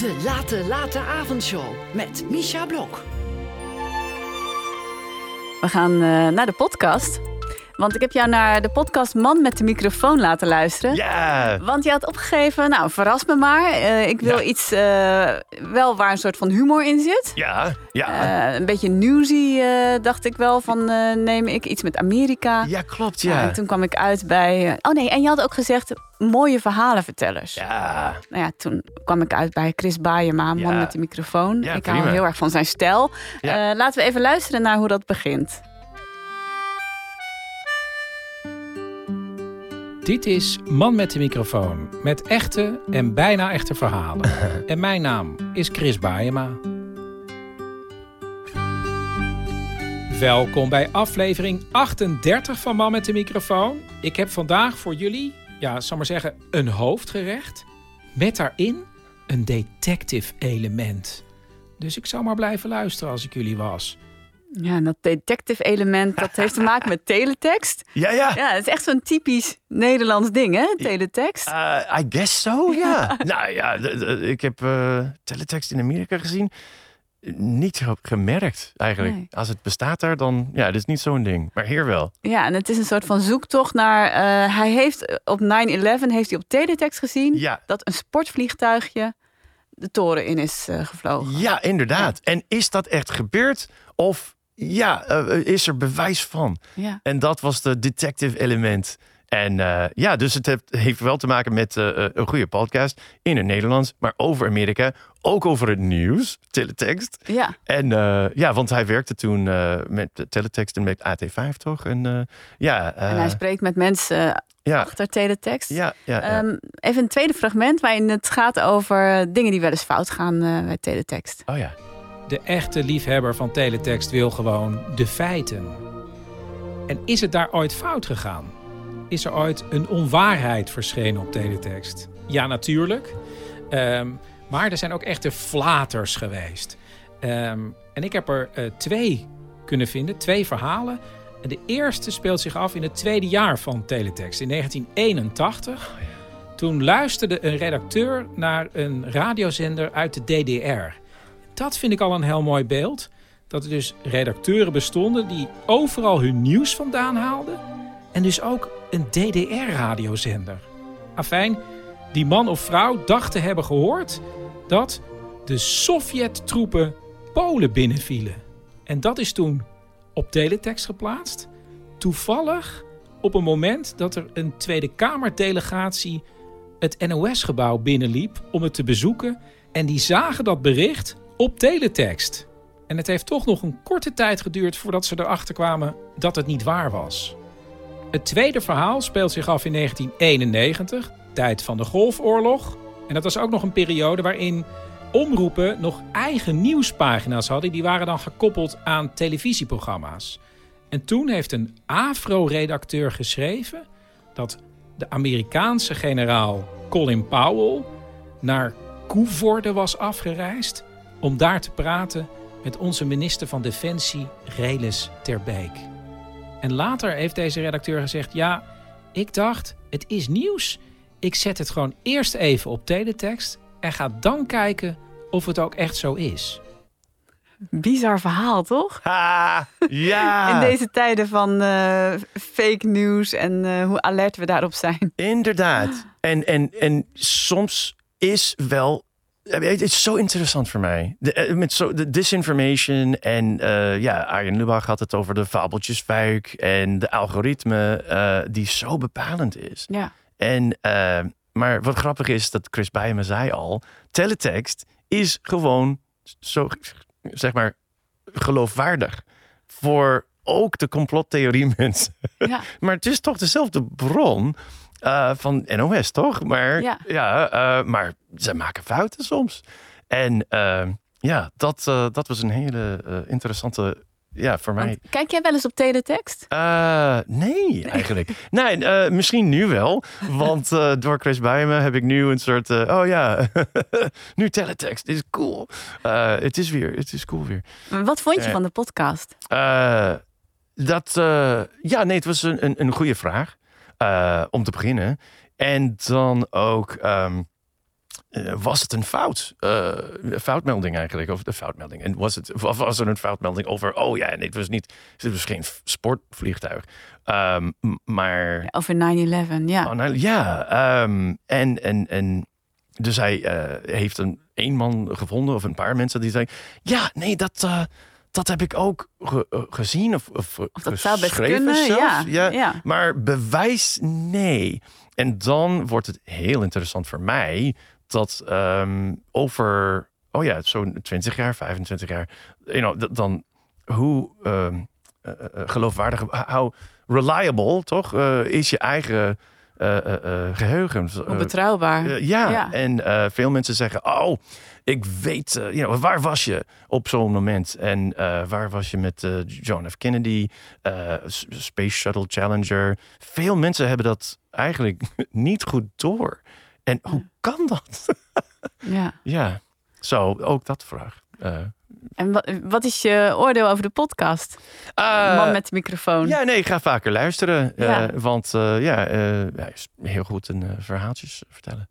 De Late Late Avondshow met Misha Blok. We gaan uh, naar de podcast. Want ik heb jou naar de podcast Man met de microfoon laten luisteren. Ja! Want je had opgegeven, nou verras me maar. Uh, ik wil Ja. iets, uh, wel waar een soort van humor in zit. Ja, ja. Uh, een beetje newsy dacht ik wel van neem ik iets met Amerika. ja, klopt, ja. en toen kwam ik uit bij, oh nee, en je had ook gezegd mooie verhalenvertellers. Ja, Nou ja, toen kwam ik uit bij Chris Baayema, man Ja. met de microfoon. Ja, ik hou heel erg van zijn stijl. Ja. Eh, laten we even luisteren naar hoe dat begint. Dit is Man met de microfoon. Met echte en bijna echte verhalen. en mijn naam is Chris Baayema. Welkom bij aflevering 38 van Man met de microfoon. Ik heb vandaag voor jullie, ja, zal maar zeggen, een hoofdgerecht. Met daarin een detective element. Dus ik zou maar blijven luisteren als ik jullie was. Ja, en dat detective element, dat heeft te maken met teletext. ja, ja. Ja, het is echt zo'n typisch Nederlands ding, hè, teletext. Uh, I guess so, ja. nou ja, ik heb eh, teletext in Amerika gezien. Niet ge- gemerkt eigenlijk. Nee. Als het bestaat daar, dan ja, dit is niet zo'n ding. Maar hier wel. Ja, en het is een soort van zoektocht naar... eh, hij heeft op 9-11 heeft hij op teletext gezien... Ja, dat een sportvliegtuigje de toren in is eh, gevlogen. ja inderdaad. En is dat echt gebeurd? Of ja, eh, is er bewijs van? Ja. En dat was de detective element. En eh, ja, dus het heeft, heeft wel te maken met eh, eh, een goede podcast in het Nederlands, maar over Amerika, ook over het nieuws, teletext. ja. En eh, ja, want hij werkte toen eh, met teletext en met AT5 toch? En eh, ja, eh, En hij spreekt met mensen ja, achter teletext. ja, ja, ja. Ehm, even een tweede fragment waarin het gaat over dingen die wel eens fout gaan eh, bij teletext. oh ja. De echte liefhebber van teletext wil gewoon de feiten. En is het daar ooit fout gegaan? Is er ooit een onwaarheid verschenen op teletext? Ja, natuurlijk. Ehm, maar er zijn ook echte flaters geweest. Ehm, en ik heb er eh, twee kunnen vinden, twee verhalen. En de eerste speelt zich af in het tweede jaar van teletext, in 1981. Toen luisterde een redacteur naar een radiozender uit de DDR. Dat vind ik al een heel mooi beeld. Dat er dus redacteuren bestonden die overal hun nieuws vandaan haalden. En dus ook een DDR-radiozender. Afijn, die man of vrouw dacht te hebben gehoord dat de Sovjet-troepen Polen binnenvielen. En dat is toen op teletext geplaatst. Toevallig op een moment dat er een Tweede Kamerdelegatie het NOS-gebouw binnenliep om het te bezoeken. En die zagen dat bericht op teletext. En het heeft toch nog een korte tijd geduurd voordat ze erachter kwamen dat het niet waar was. Het tweede verhaal speelt zich af in 1991, tijd van de Golfoorlog. En dat was ook nog een periode waarin omroepen nog eigen nieuwspagina's hadden. Die waren dan gekoppeld aan televisieprogramma's. En toen heeft een AFRO-redacteur geschreven dat de Amerikaanse generaal Colin Powell naar Koevoorde was afgereisd om daar te praten met onze minister van Defensie, Relis Terbeek. En later heeft deze redacteur gezegd: Ja, ik dacht, het is nieuws. Ik zet het gewoon eerst even op teletext en ga dan kijken of het ook echt zo is. Bizar verhaal, toch? Ha, ja. In deze tijden van eh, fake news en eh, hoe alert we daarop zijn. Inderdaad. En, en, en soms is wel. Het is zo interessant voor mij. De, eh, met zo, de disinformation. En eh, ja, Arjen Lubach had het over de fabeltjesfuik. En de algoritme eh, die zo bepalend is. Ja. En, maar wat grappig is, dat Chris bij me zei al. Teletext is gewoon zo, zeg maar, geloofwaardig. Voor ook de complottheorie mensen. Ja. Maar het is toch dezelfde bron eh, van NOS, toch? Maar, Ja. ja. eh, maar ze maken fouten soms. En eh, ja, dat, eh, dat was een hele interessante... Ja, voor mij. Want kijk jij wel eens op teletext? Nee, eigenlijk. nee, misschien nu wel. Want eh, door Chris bij me heb ik nu een soort... oh ja, nu teletext. Is cool. Het is weer, het is cool weer. Wat vond je van de podcast? Dat, ja, nee, het was een, een, een goede vraag. Eh, om te beginnen. En dan ook, ehm, eh, was het een fout? Eh, foutmelding eigenlijk, of de foutmelding. En was het, was er een foutmelding over, oh ja, nee, het was niet, het was geen sportvliegtuig. Um, maar... over 9-11, ja. Oh, ja, um, en, en, en dus hij uh, heeft een, een man gevonden, of een paar mensen die zeiden, ja, nee, dat... Dat heb ik ook ge, uh, gezien of, of, of dat zou best kunnen, zelfs. Ja. Maar bewijs, nee. En dan wordt het heel interessant voor mij dat um, over, oh ja, zo'n 20 jaar, 25 jaar, you know, dan hoe um, uh, geloofwaardig, how reliable, toch, is je eigen uh, geheugen. Hoe betrouwbaar. ja. ja, en veel mensen zeggen, oh, ik weet, you know, waar was je op zo'n moment? En waar was je met John F. Kennedy, Space Shuttle Challenger? Veel mensen hebben dat eigenlijk niet goed door. En hoe kan dat? ja. Ja, zo, ook dat vraag. En wat, wat, is je oordeel over de podcast? Uh, Man met de microfoon. Ja, nee, ik ga vaker luisteren. Ja. Uh, want ja, hij is heel goed in verhaaltjes vertellen.